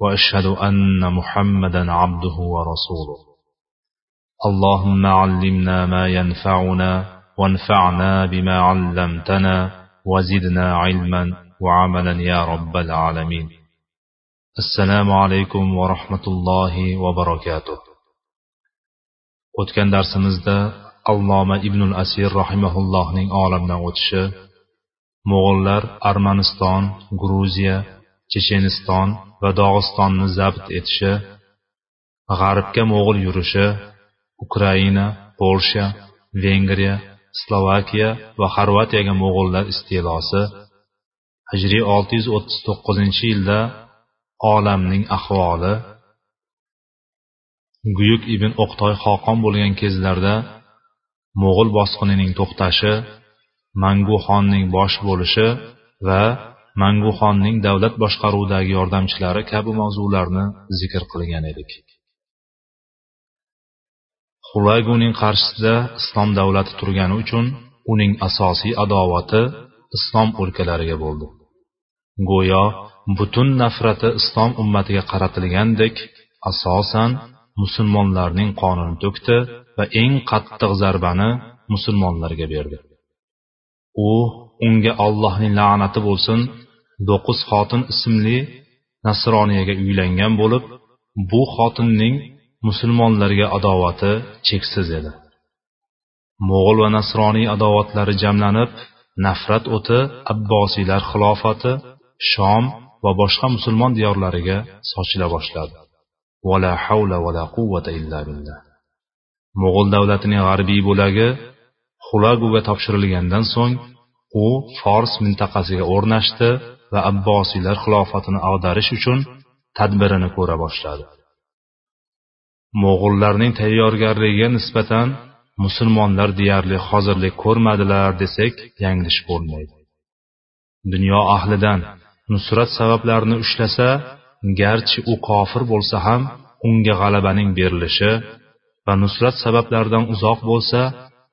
واشهد ان محمدا عبده ورسوله اللهم علمنا ما ينفعنا وانفعنا بما علمتنا وزدنا علما وعملا يا رب العالمين السلام عليكم ورحمه الله وبركاته o'tgan darsimizda alloma ibnul asir rahimaullohning olamdan o'tishi mo'g'ullar armaniston gruziya checheniston va dog'istonni zabt etishi g'arbga mo'g'ul yurishi ukraina polsha vengriya slovakiya va xorvatiyaga mo'g'ullar istilosi hijriy 639 yilda olamning ahvoli buyuk ibn o'qtoy xoqon bo'lgan kezlarda mo'g'ul bosqinining to'xtashi manguxonning bosh bo'lishi va manguxonning davlat boshqaruvidagi yordamchilari kabi mavzularni zikr qilgan edik. Xulaguning qarshisida islom davlati turgani uchun uning asosiy adovati islom o'lkalariga bo'ldi. Go'yo butun nafrati islom ummatiga qaratilgandek asosan musulmonlarning qonini to'kdi va eng qattiq zarbani musulmonlarga berdi. U unga allohning la'nati bo'lsin do'qqiz xotin ismli nasroniyaga uylangan bo'lib bu xotinning musulmonlarga adovati cheksiz edi. Mo'g'ul va nasroniy adovatlari jamlanib nafrat o'ti abbosiylar xilofati shom va boshqa musulmon diyorlariga sochila boshladi. Vala havla vala quvvata illa billah. Mo'g'ul davlatining g'arbiy bo'lagi xulaguga topshirilgandan so'ng u fors mintaqasiga o'rnashdi va abbosiylar xilofatini ag'darish uchun tadbirini ko'ra boshladi. Mo'g'ullarning tayyorgarligiga nisbatan musulmonlar deyarli hozirlik ko'rmadilar desak yanglish bo'lmaydi. Dunyo ahlidan nusrat sabablarini ushlasa garchi u kofir bo'lsa ham unga g'alabaning berilishi va nusrat sabablaridan uzoq bo'lsa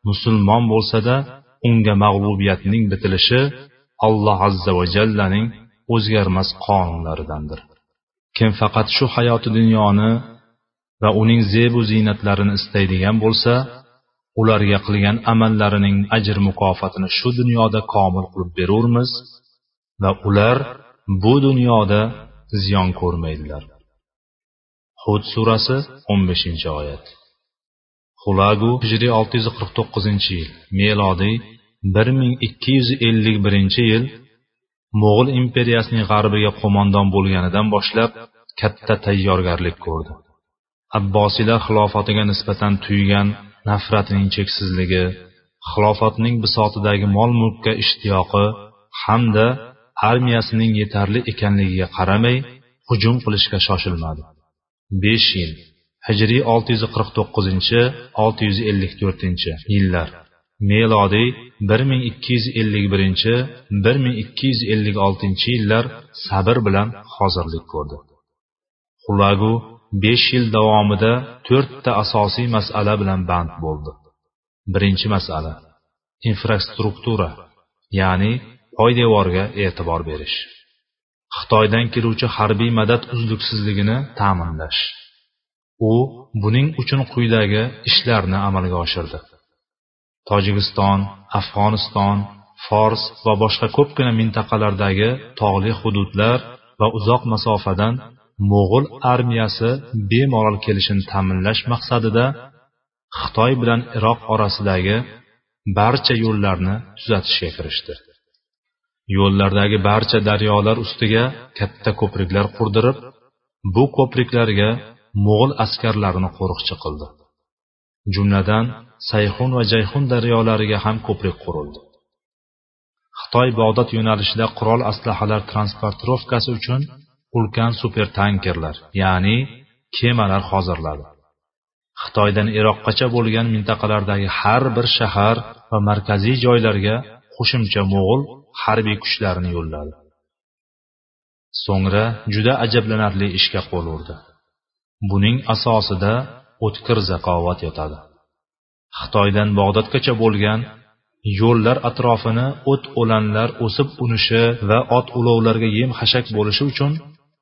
musulmon bo'lsada unga mag'lubiyatning bitilishi alloh azza va jallaning o'zgarmas qonunlaridandir. Kim faqat shu hayoti dunyoni va uning zebu ziynatlarini istaydigan bo'lsa ularga qilgan amallarining ajr mukofotini shu dunyoda komil qilib berurmiz va ular bu dunyoda ziyon ko'rmaydilar. Hud surasi 15 oyat. Xulagu hijriy 649 yil melodiy 1251 yil mo'g'ul imperiyasining g'arbiga qo'mondon bo'lganidan boshlab katta tayyorgarlik ko'rdi. Abbosiylar xilofatiga nisbatan tuygan nafratining cheksizligi xilofatning bisotidagi mol mulkka ishtiyoqi hamda armiyasining yetarli ekanligiga qaramay hujum qilishga shoshilmadi. Besh yil hijriy 649-654 yillar melodiy 1251-1256 yillar sabr bilan hozirlik ko'rdi. Xulagu 5 yil davomida 4 ta asosiy masala bilan band bo'ldi. Birinchi masala infrastruktura ya'ni poydevorga e'tibor berish. Xitoydan keluvchi harbiy madad uzluksizligini ta'minlash. U buning uchun quyidagi ishlarni amalga oshirdi. Tojikiston afg'oniston fors va boshqa ko'pgina mintaqalardagi tog'li hududlar va uzoq masofadan mo'g'ul armiyasi bemalol kelishini ta'minlash maqsadida xitoy bilan iroq orasidagi barcha yo'llarni tuzatishga kirishdi. Yo'llardagi barcha daryolar ustiga katta ko'priklar qurdirib bu ko'priklarga mo'g'ul askarlarini qo'riqchi qildi. Jumladan sayxun va jayxun daryolariga ham ko'prik qurildi. Xitoy bog'dod yo'nalishida qurol aslahalar transportirovkasi uchun ulkan supertankerlar ya'ni kemalar hozirladi. Xitoydan iroqqacha bo'lgan mintaqalardagi har bir shahar va markaziy joylarga qo'shimcha mo'g'ul harbiy kuchlarini yo'lladi. So'ngra juda ajablanarli ishga qo'l urdi. Buning asosida o'tkir zaqovat yotadi. Xitoydan bog'dodgacha bo'lgan yo'llar atrofini o't o'lanlar o'sib unishi va ot ulovlarga yem xashak bo'lishi uchun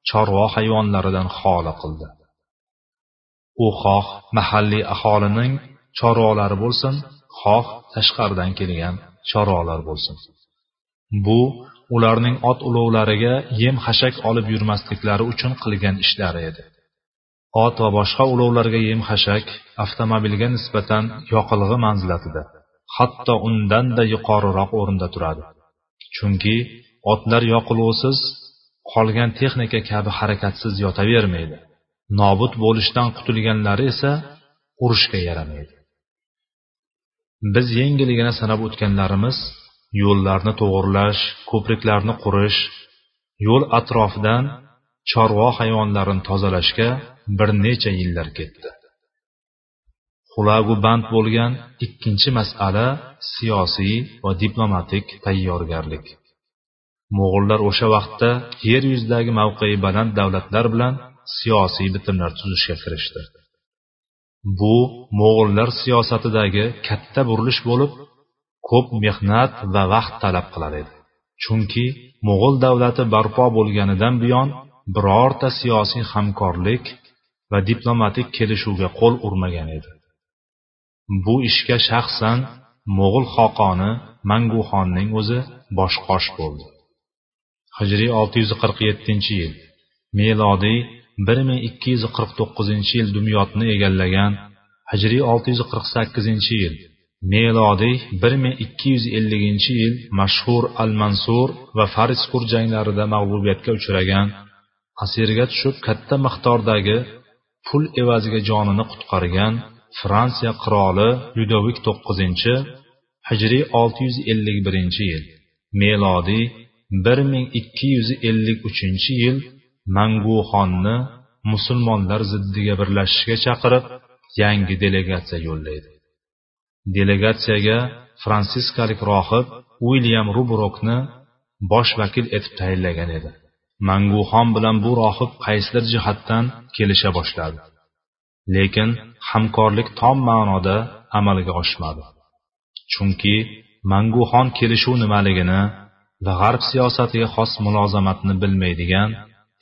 chorva hayvonlaridan xoli qildi. U xoh mahalliy aholining chorvalari bo'lsin xoh tashqaridan kelgan chorvalar bo'lsin. Bu ularning ot ulovlariga yem xashak olib yurmasliklari uchun qilgan ishlari edi. Ot va boshqa ulovlarga yem xashak avtomobilga nisbatan yoqilg'i manzilatida hatto undanda yuqoriroq o'rinda turadi. Chunki otlar yoqilg'usiz qolgan texnika kabi harakatsiz yotavermaydi. Nobud bo'lishdan qutulganlari esa urushga yaramaydi. Biz yengilgina sanab o'tganlarimiz yo'llarni to'g'irlash ko'priklarni qurish yo'l atrofidan chorva hayvonlarini tozalashga bir necha yillar ketdi. Xulagu band bo'lgan ikkinchi masala siyosiy va diplomatik tayyorgarlik. Mo'g'ullar o'sha vaqtda yer yuzidagi mavqei baland davlatlar bilan siyosiy bitimlar tuzishga kirishdi. Bu mo'g'ullar siyosatidagi katta burilish bo'lib ko'p mehnat va vaqt talab qilar edi. Chunki mo'g'ul davlati barpo bo'lganidan buyon birorta siyosiy hamkorlik va diplomatik kelishuvga qo'l urmagan edi. Bu ishga shaxsan mo'g'ul xoqoni manguxonning o'zi boshqosh bo'ldi. Hijriy 647 yil melodiy 1249 yil dumyotni egallagan hijriy 648 yil melodiy 1250 yil mashhur al mansur va fariskur janglarida mag'lubiyatga uchragan asirga tushib katta miqdordagi pul evaziga jonini qutqargan fransiya qiroli lyudovik to'qqizinchi hijriy 651 yil melodiy 1253 yil manguxonni musulmonlar ziddiga birlashishga chaqirib yangi delegatsiya yo'llaydi. Delegatsiyaga fransiskalik rohib uilyam rubrokni bosh vakil etib tayinlagan edi. Manguxon bilan bu rohib qaysidir jihatdan kelisha boshladi. Lekin hamkorlik tom ma'noda amalga oshmadi. Chunki manguxon kelishuv nimaligini va g'arb siyosatiga xos mulozamatni bilmaydigan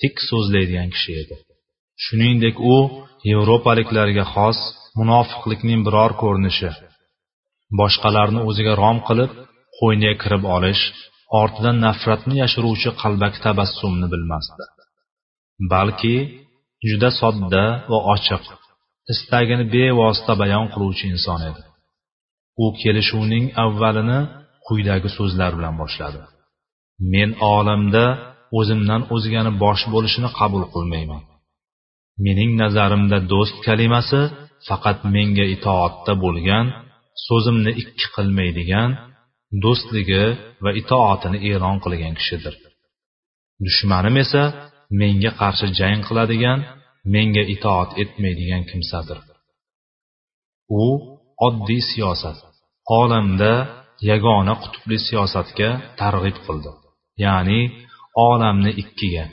tik so'zlaydigan kishi edi. Shuningdek u yevropaliklarga xos munofiqlikning biror ko'rinishi boshqalarni o'ziga rom qilib qo'yniga kirib olish ortidan nafratni yashiruvchi qalbak tabassumni bilmasdi. Balki juda sodda va ochiq istagini bevosita bayon qiluvchi inson edi. U kelishuvning avvalini quyidagi so'zlar bilan boshladi. Men olamda o'zimdan o'zgani bosh bo'lishini qabul qilmayman. Mening nazarimda do'st kalimasi faqat menga itoatda bo'lgan so'zimni ikki qilmaydigan do'stligi va itoatini e'lon qilgan kishidir. Dushmanim esa menga qarshi jang qiladigan menga itoat etmaydigan kimsadir. U oddiy siyosat olamda yagona qutbli siyosatga targ'ib qildi. Ya'ni olamni ikkiga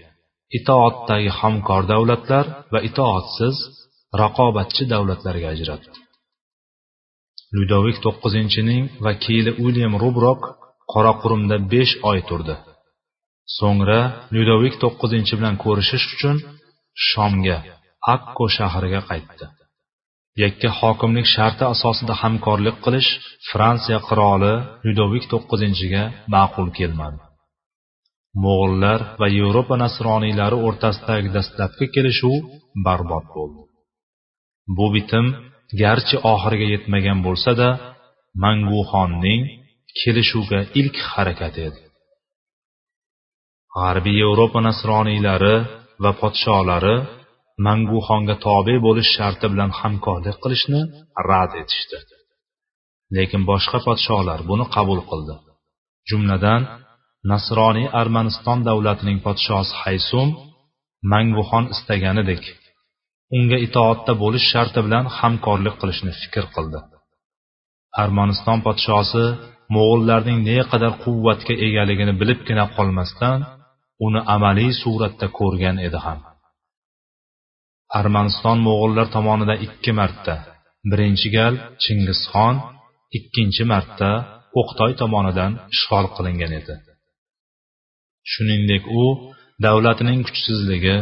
itoatdagi hamkor davlatlar va itoatsiz raqobatchi davlatlarga ajratdi. Ludovik to'qqizinchining vakili uilyam rubrok qoraqurumda besh oy turdi. So'ngra ludovik to'qqizinchi bilan ko'rishish uchun shomga akko shahriga qaytdi. Yakka hokimlik sharti asosida hamkorlik qilish fransiya qiroli ludovik to'qqizinchiga ma'qul kelmadi. Mo'g'ullar va yevropa nasroniylari o'rtasidagi dastlabki kelishuv barbod bo'ldi. Bu bitim garchi oxiriga yetmagan bo'lsa-da manguxonning kelishuvga ilk harakati edi. G'arbiy yevropa nasroniylari va podsholari manguxonga tobe bo'lish sharti bilan hamkorlik qilishni rad etishdi. Lekin boshqa podsholar buni qabul qildi. Jumladan nasroniy armaniston davlatining podshosi haysum manguxon istaganidek unga itoatda bo'lish sharti bilan hamkorlik qilishni fikr qildi. Armaniston podshosi mo'g'ullarning naqadar quvvatga egaligini bilibgina qolmasdan uni amaliy suratda ko'rgan edi ham. Armaniston mo'g'ullar tomonidan ikki marta birinchi gal chingizxon ikkinchi marta o'qtoy tomonidan ishg'ol qilingan edi. Shuningdek u davlatining kuchsizligi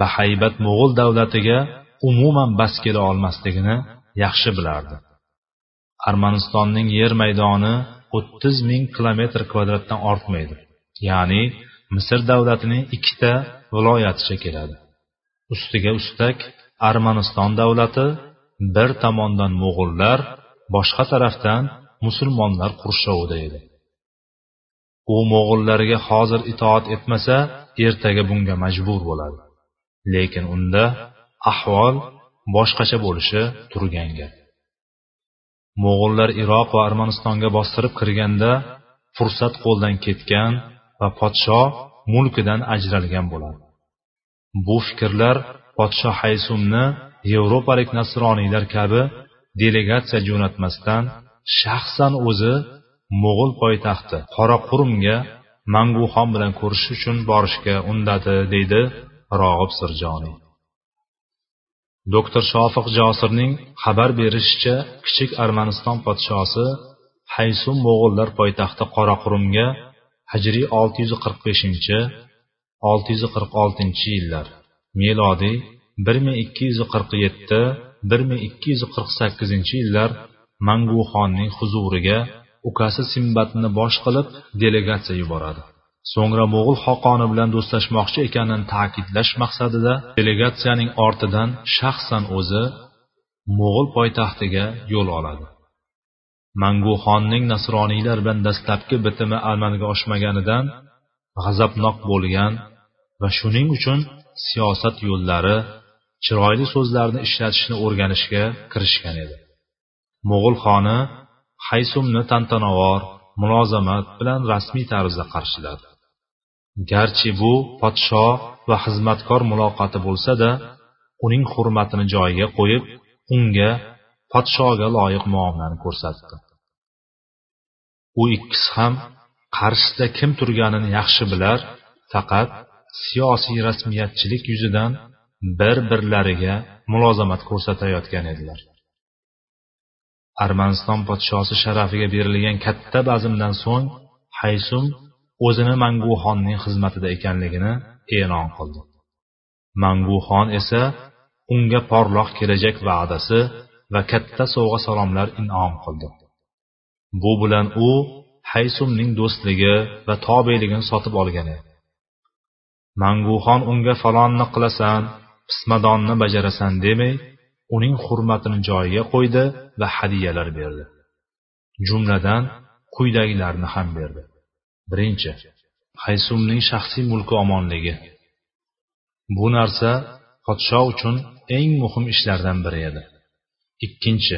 bahaybat mo'g'ul davlatiga umuman bas kela olmasligini yaxshi bilardi. Armanistonning yer maydoni o'ttiz ming kilometr kvadratdan ortmaydi. Ya'ni misr davlatining ikkita viloyaticha keladi. Ustiga ustak armaniston davlati bir tomondan mo'g'ullar boshqa tarafdan musulmonlar qurshovida edi. U mo'g'ullarga hozir itoat etmasa ertaga bunga majbur bo'ladi. Lekin unda ahvol boshqacha bo'lishi turgan gap. Mo'g'ullar iroq va armanistonga bostirib kirganda fursat qo'ldan ketgan va podsho mulkidan ajralgan bo'ladi. Bu fikrlar podsho haysumni yevropalik nasroniylar kabi delegatsiya jo'natmasdan shaxsan o'zi mo'g'ul poytaxti qoraqurumga manguxon bilan ko'rishish uchun borishga undadi deydi rog'ib sirjoniy. Doktor shofiq josirning xabar berishicha kichik armaniston podshosi haysum mo'g'ullar poytaxti qoraqurumga hijriy olti yuz qirq beshinchi olti yuz qirq oltinchi yillar melodiy bir ming ikki yuz qirq yetti bir ming ikki yuz qirq sakkizinchi yillar manguxonning huzuriga ukasi simbatni bosh qilib delegatsiya yuboradi. So'ngra mo'g'ul xoqoni bilan do'stlashmoqchi ekanini ta'kidlash maqsadida delegatsiyaning ortidan shaxsan o'zi mo'g'ul poytaxtiga yo'l oladi. Manguxonning nasroniylar bilan dastlabki bitimi amalga oshmaganidan g'azabnoq bo'lgan va shuning uchun siyosat yo'llari chiroyli so'zlarni ishlatishni o'rganishga kirishgan edi. Mo'g'ul xoni haysumni tantanavor mulozamat bilan rasmiy tarzda qarshiladi garchi bu podsho va xizmatkor muloqoti bo'lsa-da, uning hurmatini joyiga qo'yib, unga podshoga loyiq muomalani ko'rsatdi. U ikkisi ham qarshisida kim turganini yaxshi bilar, faqat siyosiy rasmiyatchilik yuzidan bir-birlariga mulozamat ko'rsatayotgan edilar. Armaniston podshosi sharafiga berilgan katta bazmdan so'ng Haysum o'zini manguxonning xizmatida ekanligini e'lon qildi. Manguxon esa unga porloq kelajak va'dasi va katta sovg'a salomlar inom qildi. Bu bilan u haysumning do'stligi va tobeligini sotib olgan edi. Manguxon unga falonni qilasan pismadonni bajarasan demay uning hurmatini joyiga qo'ydi va hadyalar berdi. Jumladan quyidagilarni ham berdi. Birinchi haysumning shaxsiy mulki omonligi. Bu narsa podsho uchun eng muhim ishlardan biri edi. Ikkinchi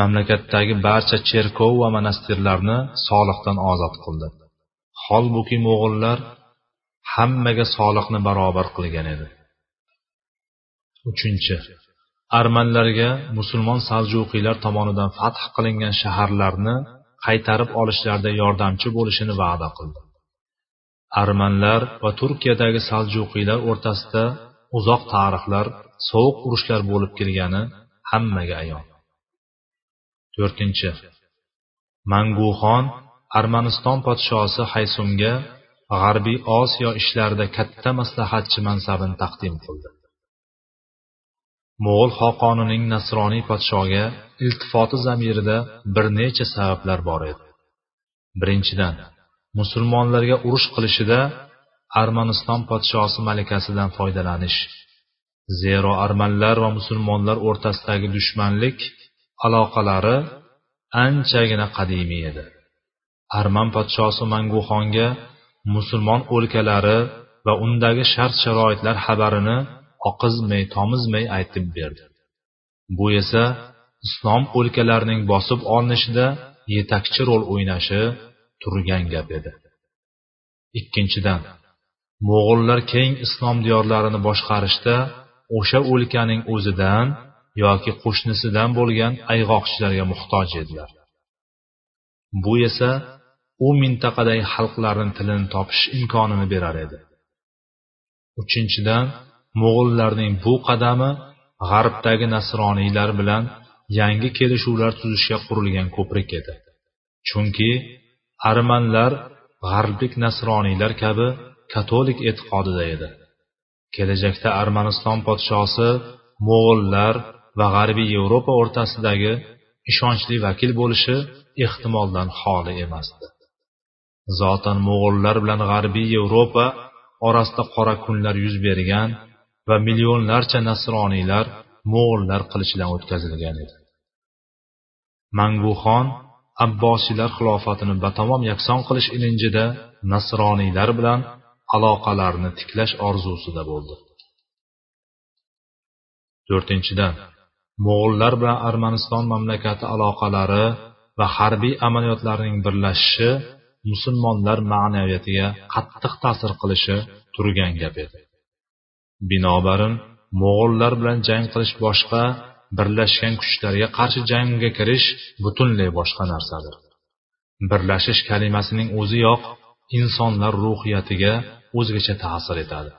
mamlakatdagi barcha cherkov va monastirlarni soliqdan ozod qildi. Holbuki mo'g'ullar hammaga soliqni barobar qilgan edi. Uchinchi armanlarga musulmon saljuqiylar tomonidan fath qilingan shaharlarni qaytarib olishlarida yordamchi bo'lishini va'da qildi. Armanlar va turkiyadagi saljuqiylar o'rtasida uzoq tarixlar sovuq urushlar bo'lib kelgani hammaga ayon. To'rtinchi. Manguxon armaniston podshosi haysumga g'arbiy osiyo ishlarida katta maslahatchi mansabini taqdim qildi. Mo'g'ul xoqonining nasroniy podshoga iltifoti zamirida bir necha sabablar bor edi. Birinchidan musulmonlarga urush qilishida armaniston podshosi malikasidan foydalanish zero armanlar va musulmonlar o'rtasidagi dushmanlik aloqalari anchagina qadimiy edi. Arman podshosi manguxonga musulmon o'lkalari va undagi shart sharoitlar xabarini oqizmay tomizmay aytib berdi. Bu esa islom o'lkalarining bosib olinishida yetakchi rol o'ynashi turgan gap edi. Ikkinchidan mo'g'ullar keng islom diyorlarini boshqarishda o'sha o'lkaning o'zidan yoki qo'shnisidan bo'lgan ayg'oqchilarga muhtoj edilar. Bu esa u mintaqadagi xalqlarning tilini topish imkonini berar edi. Uchinchidan mo'g'illarning bu qadami g'arbdagi nasroniylar bilan yangi kelishuvlar tuzishga qurilgan ko'prik edi. Chunki armanlar g'arblik nasroniylar kabi katolik e'tiqodida edi. Kelajakda armaniston podshosi mo'g'ullar va g'arbiy yevropa o'rtasidagi ishonchli vakil bo'lishi ehtimoldan xoli emasdi. Zotan mo'g'ullar bilan g'arbiy yevropa orasida qora kunlar yuz bergan va millionlarcha nasroniylar mo'g'ullar qilichidan o'tkazilgan edi. Manguxon abbosiylar xilofatini batamom yakson qilish ilinjida nasroniylar bilan aloqalarni tiklash orzusida bo'ldi. To'rtinchidan mo'g'ullar bilan armaniston mamlakati aloqalari va harbiy amaliyotlarning birlashishi musulmonlar ma'naviyatiga qattiq ta'sir qilishi turgan gap edi. Binobarin mo'g'ullar bilan jang qilish boshqa birlashgan kuchlarga qarshi jangga kirish butunlay boshqa narsadir. Birlashish kalimasining o'ziyoq insonlar ruhiyatiga o'zgacha ta'sir etadi.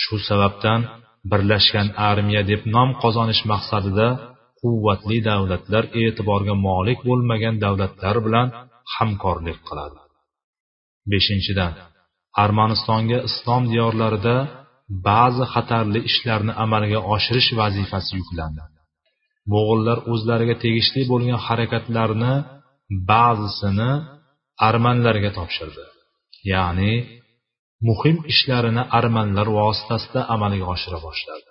Shu sababdan birlashgan armiya deb nom qozonish maqsadida quvvatli davlatlar e'tiborga molik bo'lmagan davlatlar bilan hamkorlik qiladi. Beshinchidan armanistonga islom diyorlarida ba'zi xatarli ishlarni amalga oshirish vazifasi yuklandi. Mo'g'ullar o'zlariga tegishli bo'lgan harakatlarni ba'zisini armanlarga topshirdi. Ya'ni muhim ishlarini armanlar vositasida amalga oshira boshladi.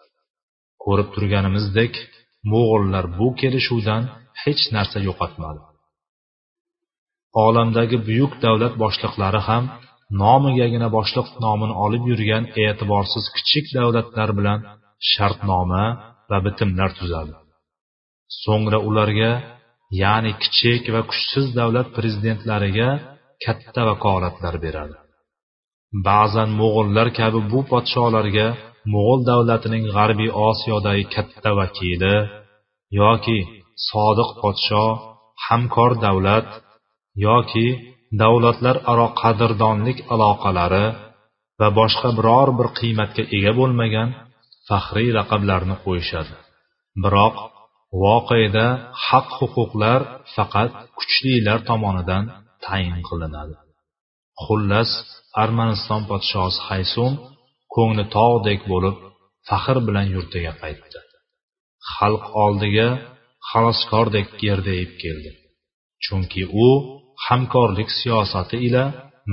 Ko'rib turganimizdek mo'g'ullar bu kelishuvdan hech narsa yo'qotmadi. Olamdagi buyuk davlat boshliqlari ham nomigagina boshliq nomini olib yurgan e'tiborsiz kichik davlatlar bilan shartnoma va bitimlar tuzadi. So'ngra ularga ya'ni kichik va kuchsiz davlat prezidentlariga katta vakolatlar beradi. Ba'zan mo'g'ullar kabi bu podsholarga mo'g'ul davlatining g'arbiy osiyodagi katta vakili yoki sodiq podsho hamkor davlat yoki davlatlararo qadrdonlik aloqalari va boshqa biror bir qiymatga ega bo'lmagan faxriy laqablarni qo'yishadi. Biroq voqeda haq huquqlar faqat kuchlilar tomonidan tayin qilinadi. Xullas armaniston podshosi haysum ko'ngli tog'dek bo'lib faxr bilan yurtiga qaytdi. Xalq oldiga xaloskordek gerdayib keldi. Chunki u hamkorlik siyosati ila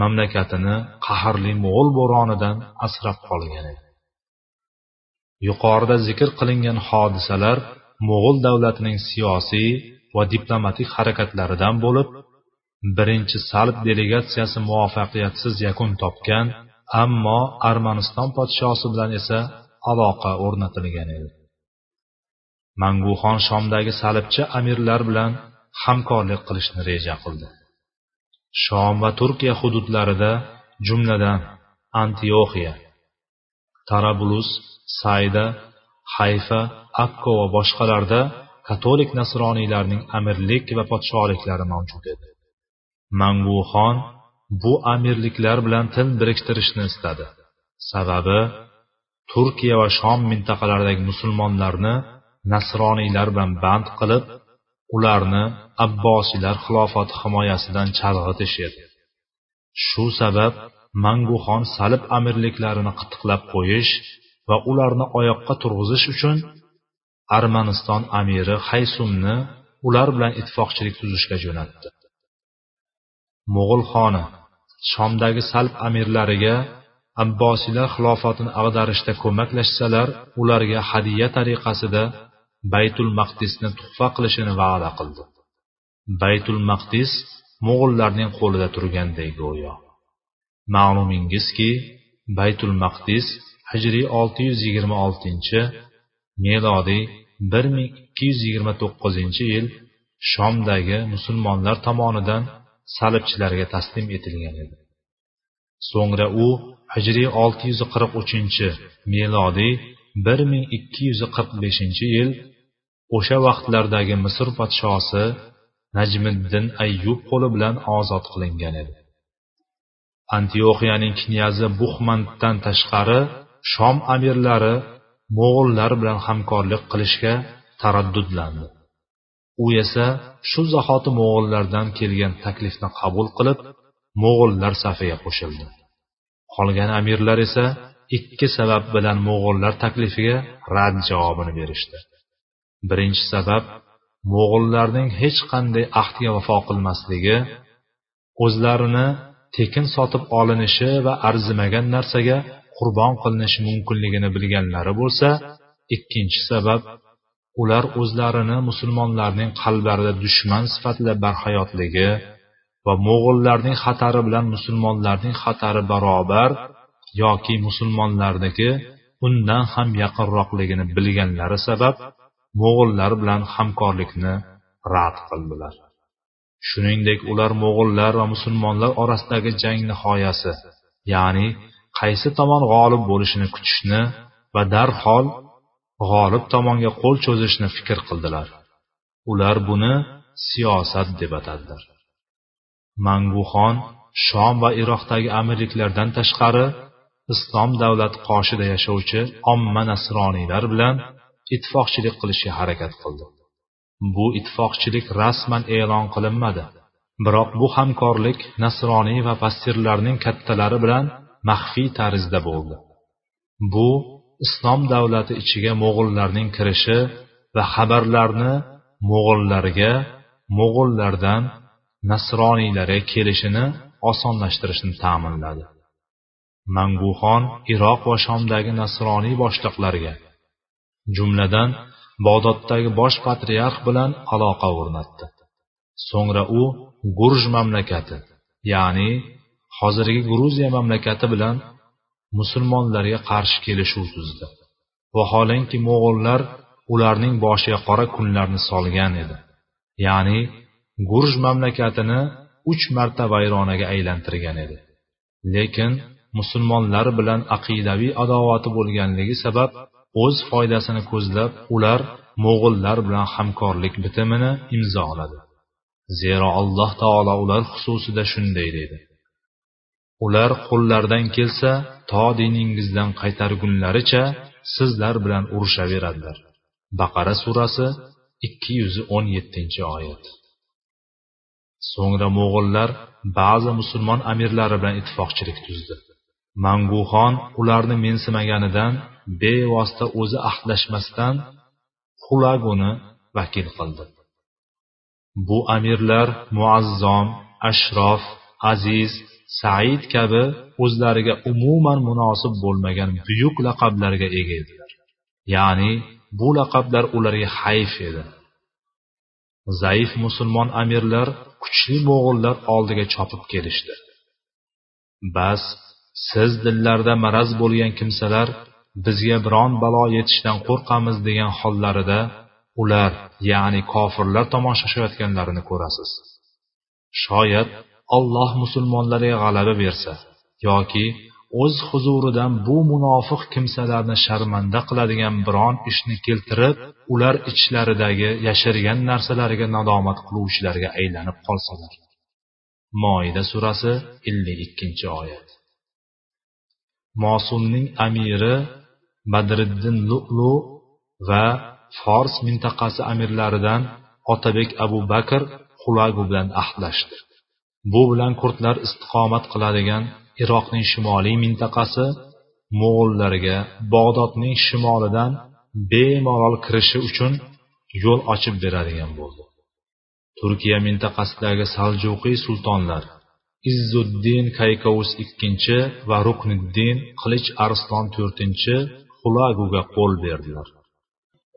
mamlakatini qahrli mo'g'ul bo'ronidan asrab qolgan edi. Yuqorida zikr qilingan hodisalar mo'g'ul davlatining siyosiy va diplomatik harakatlaridan bo'lib birinchi salb delegatsiyasi muvaffaqiyatsiz yakun topgan ammo armaniston podshosi bilan esa aloqa o'rnatilgan edi. Manguxon shomdagi salibchi amirlar bilan hamkorlik qilishni reja qildi. Shom va turkiya hududlarida jumladan antioxiya tarabulus sayda hayfa akko va boshqalarda katolik nasroniylarning amirlik va podsholiklari mavjud edi. Manguxon bu amirliklar bilan til biriktirishni istadi. Sababi turkiya va shom mintaqalaridagi musulmonlarni nasroniylar bilan band qilib ularni abbosiylar xilofati himoyasidan chalg'itish edi. Shu sabab manguxon salib amirliklarini qitiqlab qo'yish va ularni oyoqqa turg'izish uchun armaniston amiri haysumni ular bilan ittifoqchilik tuzishga jo'natdi. Mo'g'ul xoni shomdagi salb amirlariga abbosiylar xilofatini ag'darishda ko'maklashsalar ularga hadiya tariqasida baytul maqdisni tuhfa qilishini va'da qildi. Baytul maqdis mo'g'ullarning qo'lida turganday go'yo ma'lumingizki baytul maqdis hijriy olti yuz yigirma oltinchi melodiy bir ming ikki yuz yigirma to'qqizinchi yil shomdagi musulmonlar tomonidan salibchilarga taslim etilgan edi. So'ngra u hijriy olti yuz qirq uchinchi melodiy bir ming ikki yuz qirq beshinchi yil o'sha vaqtlardagi misr podshosi najmiddin ayyub qo'li bilan ozod qilingan edi. Antioxiyaning knyazi buxmanddan tashqari shom amirlari mo'g'ullar bilan hamkorlik qilishga taraddudlandi. U esa shu zahoti mo'g'ullardan kelgan taklifni qabul qilib mo'g'ullar safiga qo'shildi. Qolgan amirlar esa ikki sabab bilan mo'g'ullar taklifiga rad javobini berishdi. Birinchi sabab mo'g'ullarning hech qanday ahdga vafo qilmasligi o'zlarini tekin sotib olinishi va arzimagan narsaga qurbon qilinishi mumkinligini bilganlari bo'lsa ikkinchi sabab ular o'zlarini musulmonlarning qalblarida dushman sifatida barhayotligi va mo'g'ullarning xatari bilan musulmonlarning xatari barobar yoki musulmonlarniki undan ham yaqinroqligini bilganlari sabab mo'g'ullar bilan hamkorlikni rad qildilar shuningdek ular mo'g'ullar va musulmonlar orasidagi jang nihoyasi ya'ni qaysi tomon g'olib bo'lishini kutishni va darhol g'olib tomonga qo'l cho'zishni fikr qildilar. Ular buni siyosat deb atadilar. Manguxon shom va iroqdagi amirliklardan tashqari islom davlati qoshida yashovchi omma nasroniylar bilan ittifoqchilik qilishga harakat qildi. Bu ittifoqchilik rasman e'lon qilinmadi. Biroq bu hamkorlik nasroniy va pastirlarning kattalari bilan maxfiy tarzda bo'ldi. Bu islom davlati ichiga mo'g'ullarning kirishi va xabarlarni mo'g'ullarga mo'g'ullardan nasroniylarga kelishini osonlashtirishni ta'minladi. Manguxon iroq va shomdagi nasroniy boshliqlarga jumladan bog'doddagi bosh patriarx bilan aloqa o'rnatdi. So'ngra u gurj mamlakati ya'ni hozirgi gruziya mamlakati bilan musulmonlarga qarshi kelishuv tuzdi. Vaholanki mo'g'ullar ularning boshiga qora kunlarni solgan edi. Ya'ni gurj mamlakatini uch marta vayronaga aylantirgan edi. Lekin musulmonlar bilan aqidaviy adovati bo'lganligi sabab o'z foydasini ko'zlab ular mo'g'ullar bilan hamkorlik bitimini imzoladi zero alloh taolo ular xususida shunday dedi ular qo'llaridan kelsa to diningizdan qaytargunlaricha sizlar bilan urushaveradilar baqara surasi ikki yuz o'n yettinchi oyat. So'ngra mo'g'ullar ba'zi musulmon amirlari bilan ittifoqchilik tuzdi. Manguxon ularni mensimaganidan bevosita o'zi ahdlashmasdan xulaguni vakil qildi. Bu amirlar muazzom ashrof aziz said kabi o'zlariga umuman munosib bo'lmagan buyuk laqablarga ega edilar. Ya'ni bu laqablar ularga hayf edi. Zaif musulmon amirlar kuchli mo'g'ullar oldiga chopib kelishdi. Bas siz dillarda maraz bo'lgan kimsalar bizga biron balo yetishdan qo'rqamiz degan hollarida ular ya'ni kofirlar tomon shoshayotganlarini ko'rasiz. Shoyat olloh musulmonlarga g'alaba bersa yoki o'z huzuridan bu munofiq kimsalarni sharmanda qiladigan biron ishni keltirib ular ichlaridagi yashirgan narsalariga nadomat qiluvchilarga aylanib qolsalar. Moida surasi ellik ikkinchi oyat. Mosumning amiri badriddin lu'lu va fors mintaqasi amirlaridan otabek abu bakr xulagu bilan ahdlashdi. Bu bilan kurdlar istiqomat qiladigan iroqning shimoliy mintaqasi mo'g'ullarga bog'dodning shimolidan bemalol kirishi uchun yo'l ochib beradigan bo'ldi. Turkiya mintaqasidagi saljuqiy sultonlar izzuddin kaykovus ikkinchi va rukniddin qilich arslon to'rtinchi xulaguga qo'l berdilar.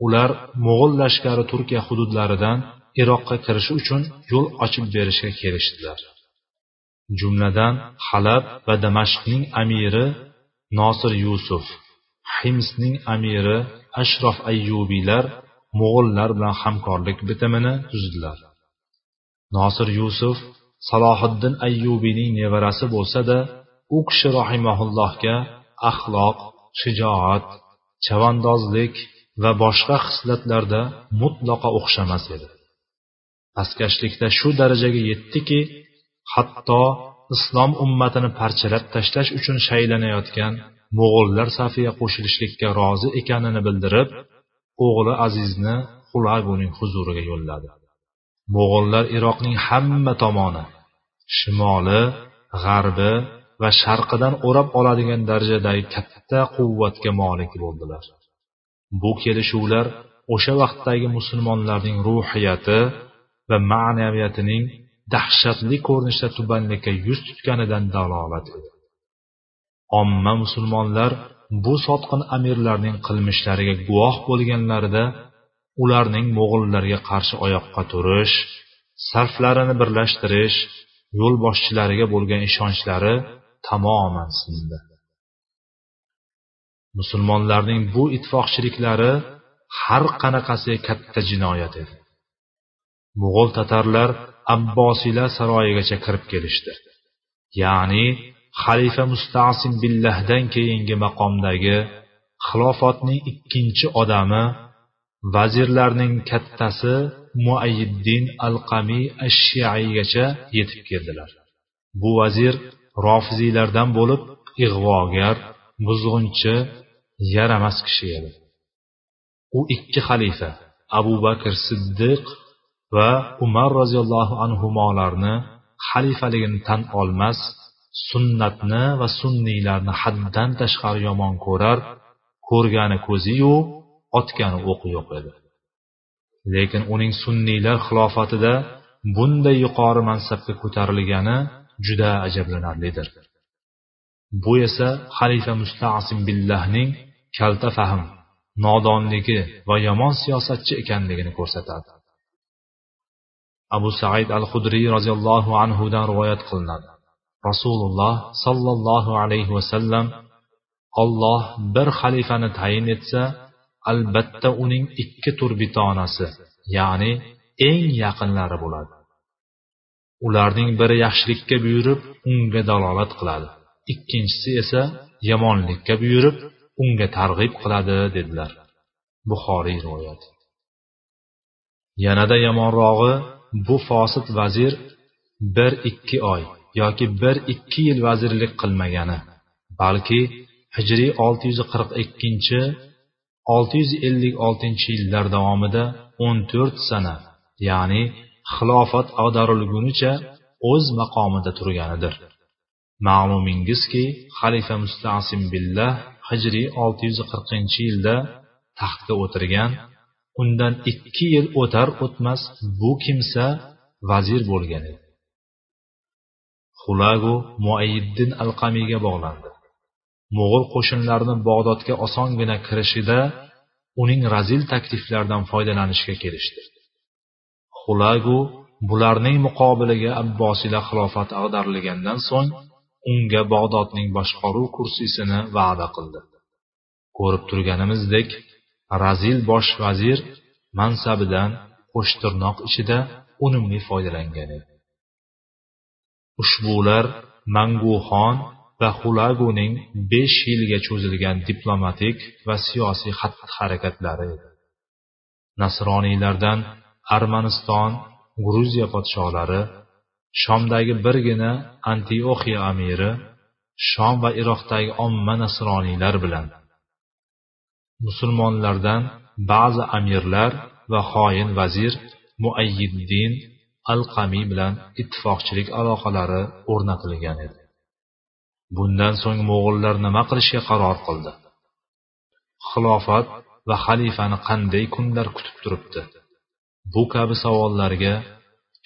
Ular mo'g'ul lashkari turkiya hududlaridan iroqqa kirishi uchun yo'l ochib berishga kelishdilar. Jumladan halab va damashqning amiri nosir yusuf himsning amiri ashrof ayyubiylar mo'g'ullar bilan hamkorlik bitimini tuzdilar. Nosir yusuf salohiddin ayyubiyning nevarasi bo'lsa da u kishi rohimaullohga axloq shijoat chavandozlik va boshqa xislatlarda mutlaqo o'xshamas edi. Pastkashlikda shu darajaga yetdiki hatto islom ummatini parchalab tashlash uchun shaylanayotgan mo'g'ullar safiga qo'shilishlikka rozi ekanini bildirib o'g'li azizni xulaguning huzuriga yo'lladi. Mo'g'ullar iroqning hamma tomoni shimoli g'arbi va sharqidan o'rab oladigan darajadagi katta quvvatga molik bo'ldilar. Bu kelishuvlar o'sha vaqtdagi musulmonlarning ruhiyati va ma'naviyatining dahshatli ko'rinishda tubanlikka yuz tutganidan dalolat edi. Omma musulmonlar bu sotqin amirlarning qilmishlariga guvoh bo'lganlarida ularning mo'g'ullarga qarshi oyoqqa turish sarflarini birlashtirish yo'lboshchilariga bo'lgan ishonchlari tamoman sindi. Musulmonlarning bu ittifoqchiliklari har qanaqasi katta jinoyat edi. Mo'g'ul tatarlar abbosiylar saroyigacha kirib kelishdi. Ya'ni xalifa mustasim billahdan keyingi maqomdagi xilofatning ikkinchi odami vazirlarning kattasi muayyiddin al qamiy ashshiaygacha yetib keldilar. Bu vazir rofiziylardan bo'lib ig'vogar buzg'unchi yaramas kishi edi. U ikki xalifa abu bakr siddiq va umar roziyallohu anhularni xalifaligini tan olmas sunnatni va sunniylarni haddan tashqari yomon ko'rar ko'rgani ko'ziyu otgani o'qi yo'q edi. Lekin uning sunniylar xilofatida bunday yuqori mansabga ko'tarilgani juda ajablanarlidir. Bu esa xalifa mustasim billahning kalta fahm nodonligi va yomon siyosatchi ekanligini ko'rsatadi. Abu said al hudriy roziyallohu anhudan rivoyat qilinadi. Rasululloh sollallohu alayhi vasallam olloh bir xalifani tayin etsa albatta uning ikki turbitonasi ya'ni eng yaqinlari bo'ladi. Ularning biri yaxshilikka buyurib unga dalolat qiladi. Ikkinchisi esa yomonlikka buyurib unga targ'ib qiladi dedilar. Buxoriy rivoyati yanada yomonrog'i bu fosit vazir bir ikki oy yoki bir ikki yil vazirlik qilmagani balki hijriy olti yuz qirq ikkinchi olti yuz ellik oltinchi yillar davomida o'n to'rt sana ya'ni xilofat ag'darilgunicha o'z maqomida turganidir. Ma'lumingizki xalifa mustasim billah hijriy olti yuz qirqinchi yilda taxtga o'tirgan undan ikki yil o'tar o'tmas bu kimsa vazir bo'lgan edi. Xulagu muayiddin alqamiyga bog'landi. Mo'g'ul qo'shinlarini bog'dodga osongina kirishida uning razil takliflaridan foydalanishga kelishdi. Xulagu bularning muqobiliga abbosiylar xilofati ag'darilgandan so'ng unga bog'dodning boshqaruv kursisini va'da qildi. Ko'rib turganimizdek razil bosh vazir mansabidan qo'shtirnoq ichida unumli foydalangan edi. Ushbular manguxon va xulaguning besh yilga cho'zilgan diplomatik va siyosiy xatti harakatlari edi. Nasroniylardan armaniston gruziya podsholari shomdagi birgina antioxiya amiri shom va iroqdagi omma nasroniylar bilan. Musulmonlardan ba'zi amirlar va xoin vazir muayyiddin al qamiy bilan ittifoqchilik aloqalari o'rnatilgan edi. Bundan so'ng mo'g'ullar nima qilishga qaror qildi? Xilofat va xalifani qanday kunlar kutib turibdi? bu kabi savollarga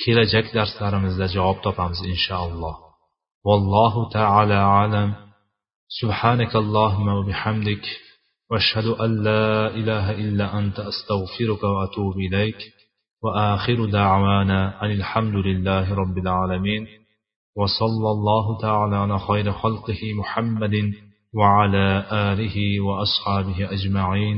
kelajak darslarimizda javob topamiz inshaalloh vallohu taala alam سبحانك اللهم وبحمدك واشهد ان لا اله الا انت استغفرك واتوب اليك واخر دعوانا ان الحمد لله رب العالمين وصلى الله تعالى على خير خلقه محمد وعلى آله وأصحابه أجمعين